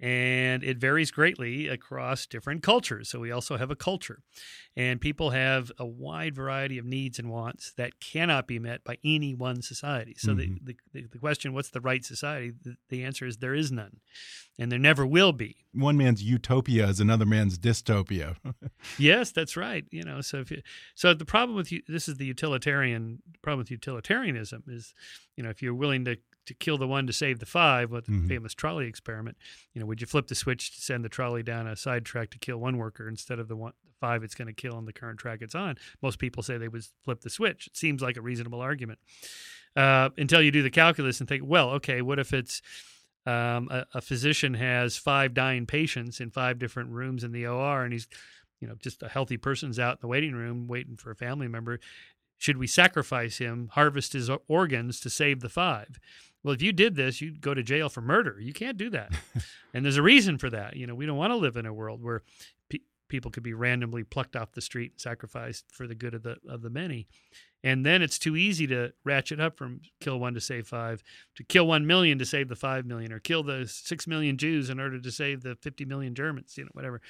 and it varies greatly across different cultures. So we also have a culture, and people have a wide variety of needs and wants that cannot be met by any one society. So
Mhm.
the, the the question, what's the right society? The, the answer is there is none, and there never will be.
One man's utopia is another man's dystopia.
Yes, that's right. You know, so if you, so the problem with you, this is the utilitarian problem with utilitarianism is, you know, if you're willing to to kill the one to save the five, what the
Mhm.
famous trolley experiment, you know, would you flip the switch to send the trolley down a side track to kill one worker instead of the one the five it's going to kill on the current track it's on? Most people say they would flip the switch. It seems like a reasonable argument uh, until you do the calculus and think, well, okay, what if it's um, a, a physician has five dying patients in five different rooms in the OR, and he's, you know, just a healthy person's out in the waiting room waiting for a family member. Should we sacrifice him, harvest his organs to save the five? Well, if you did this, you'd go to jail for murder. You can't do that, and there's a reason for that. You know, we don't want to live in a world where pe- people could be randomly plucked off the street and sacrificed for the good of the of the many. And then it's too easy to ratchet up from kill one to save five to kill one million to save the five million, or kill the six million Jews in order to save the fifty million Germans. You know, whatever.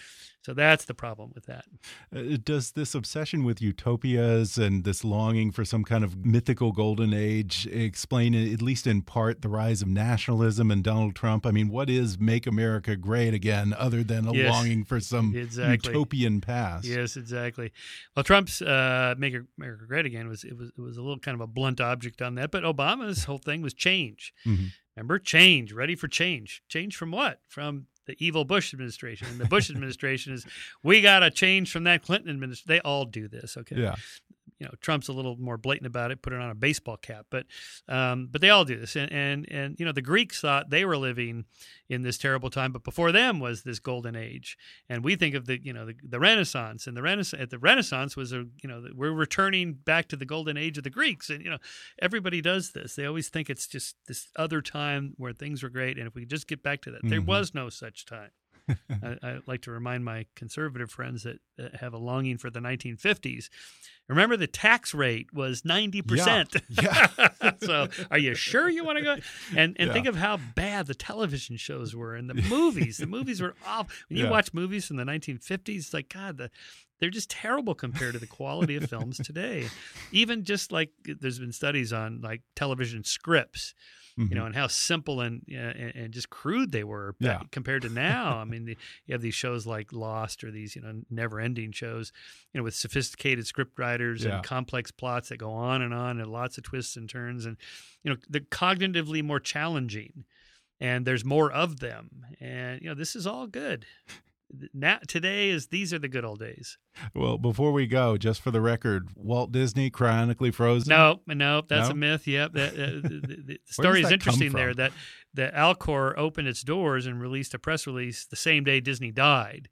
So that's the problem with that.
Uh, Does this obsession with utopias and this longing for some kind of mythical golden age explain, at least in part, the rise of nationalism and Donald Trump? I mean, what is "Make America Great Again" other than a
Yes,
longing for some
exactly.
utopian past?
Yes, exactly. Well, Trump's uh, "Make America Great Again" was was it was it was a little kind of a blunt object on that. But Obama's whole thing was change.
Mhm.
Remember, change, ready for change. Change from what? From the evil Bush administration. And the Bush administration is we got to change from that Clinton administration. They all do this. Okay
Yeah.
You know Trump's a little more blatant about it, put it on a baseball cap, but um, but they all do this, and, and and you know the Greeks thought they were living in this terrible time, but before them was this golden age, and we think of the you know the, the Renaissance, and the Renaissance at the Renaissance was a you know we're returning back to the golden age of the Greeks, and you know everybody does this. They always think it's just this other time where things were great, and if we could just get back to that, there
Mhm.
was no such time. I, I like to remind my conservative friends that, that have a longing for the 1950s. Remember, the tax rate was 90%.
Yeah.
so, are you sure you want to go? And and
Yeah.
think of how bad the television shows were and the movies. the movies were awful. When you
Yeah.
watch movies from the 1950s, it's like, God, the, they're just terrible compared to the quality of films today. Even just like there's been studies on like television scripts you know, and how simple and, uh, and and just crude they were
Yeah.
compared to now. I mean, the, you have these shows like Lost or these you know never-ending shows, you know, with sophisticated script writers
Yeah.
and complex plots that go on and on and lots of twists and turns, and you know, they're cognitively more challenging, and there's more of them, and you know, this is all good. Now, today is these are the good old days.
Well, before we go, just for the record, Walt Disney cryonically frozen.
No, no, that's
No?
a myth. Yep, that, uh, the, the, story is interesting there. That that Alcor opened its doors and released a press release the same day Disney died.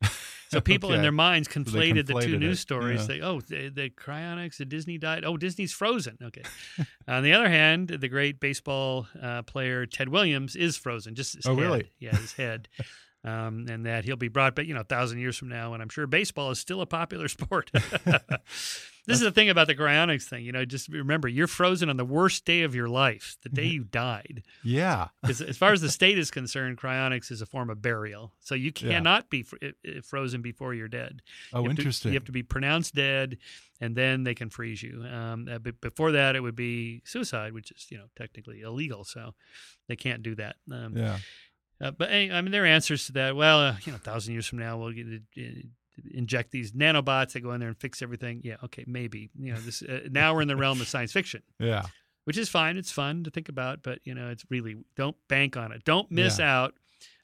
So people in their minds
they
conflated the two
conflated
news stories.
Yeah.
They oh the, the cryonics, the Disney died. Oh, Disney's frozen. Okay. on the other hand, the great baseball uh, player Ted Williams is frozen. Just his
Oh,
head.
really?
Yeah, his head. Um, and that he'll be brought back, you know, a thousand years from now, and I'm sure baseball is still a popular sport. this is the thing about the cryonics thing, you know. Just remember, you're frozen on the worst day of your life, the day you died.
Yeah.
'Cause as far as the state is concerned, cryonics is a form of burial, so you
Yeah.
cannot be fr- frozen before you're dead.
Oh,
You have to-
interesting.
you have to be pronounced dead, and then they can freeze you. Um, uh, but before that, it would be suicide, which is you know technically illegal, so they can't do that. Um,
yeah.
Uh, but I mean, there are answers to that. Well, uh, you know, a thousand years from now, we'll get to, uh, inject these nanobots that go in there and fix everything. Yeah, okay, maybe. You know, this uh, now we're in the realm of science fiction,
Yeah.
which is fine. It's fun to think about, but you know, it's really don't bank on it. Don't miss out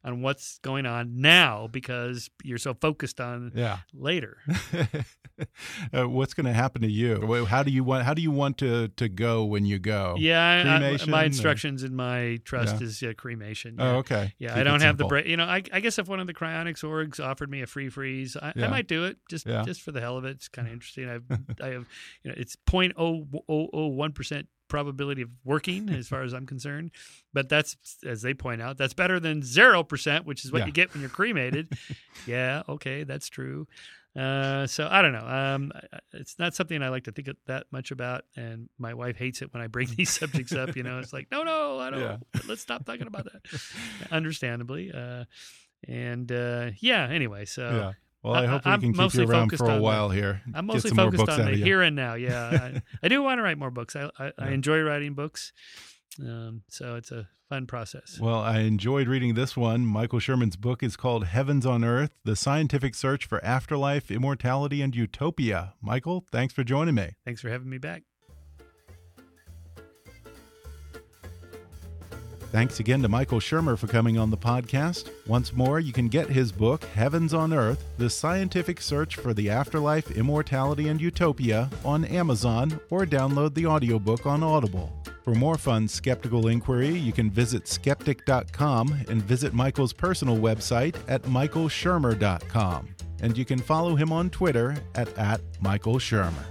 on what's going on now because you're so focused on
Yeah.
later.
uh, what's going to happen to you? How do you want? How do you want to to go when you go?
Yeah, I, I,
Cremation
my
or-
instructions in my trust
Yeah.
is uh, cremation.
Oh, okay.
Yeah,
Keep
I don't have the
simple.
break. You know, I, I guess if one of the cryonics orgs offered me a free freeze, I,
Yeah.
I might do it just
Yeah.
just for the hell of it. It's kind of interesting. I've I have you know it's point oh oh oh one percent probability of working as far as I'm concerned, but that's as they point out that's better than zero percent, which is what
Yeah.
you get when you're cremated. yeah, okay, that's true. Uh, so I don't know. Um, it's not something I like to think that much about, and my wife hates it when I bring these subjects up. You know, it's like, no, no, I don't.
Yeah.
Let's stop talking about that. Understandably, uh, and uh, yeah. Anyway, so
Yeah. Well, I,
I-
hope we
I'm
can keep you around for a
on the-
while here.
I'm mostly focused on the here and now. Yeah, I, I do want to write more books. I I, I enjoy writing books, um, so it's a fun process.
Well, I enjoyed reading this one. Michael Shermer's book is called Heavens on Earth The Scientific Search for Afterlife, Immortality, and Utopia. Michael, thanks for joining me.
Thanks for having me back.
Thanks again to Michael Shermer for coming on the podcast. Once more, you can get his book, Heavens on Earth The Scientific Search for the Afterlife, Immortality, and Utopia, on Amazon or download the audiobook on Audible. For more fun skeptical inquiry, you can visit skeptic.com and visit Michael's personal website at michaelshermer.com. And you can follow him on Twitter at, at Michael Shermer.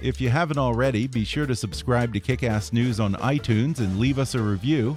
If you haven't already, be sure to subscribe to Kickass News on iTunes and leave us a review.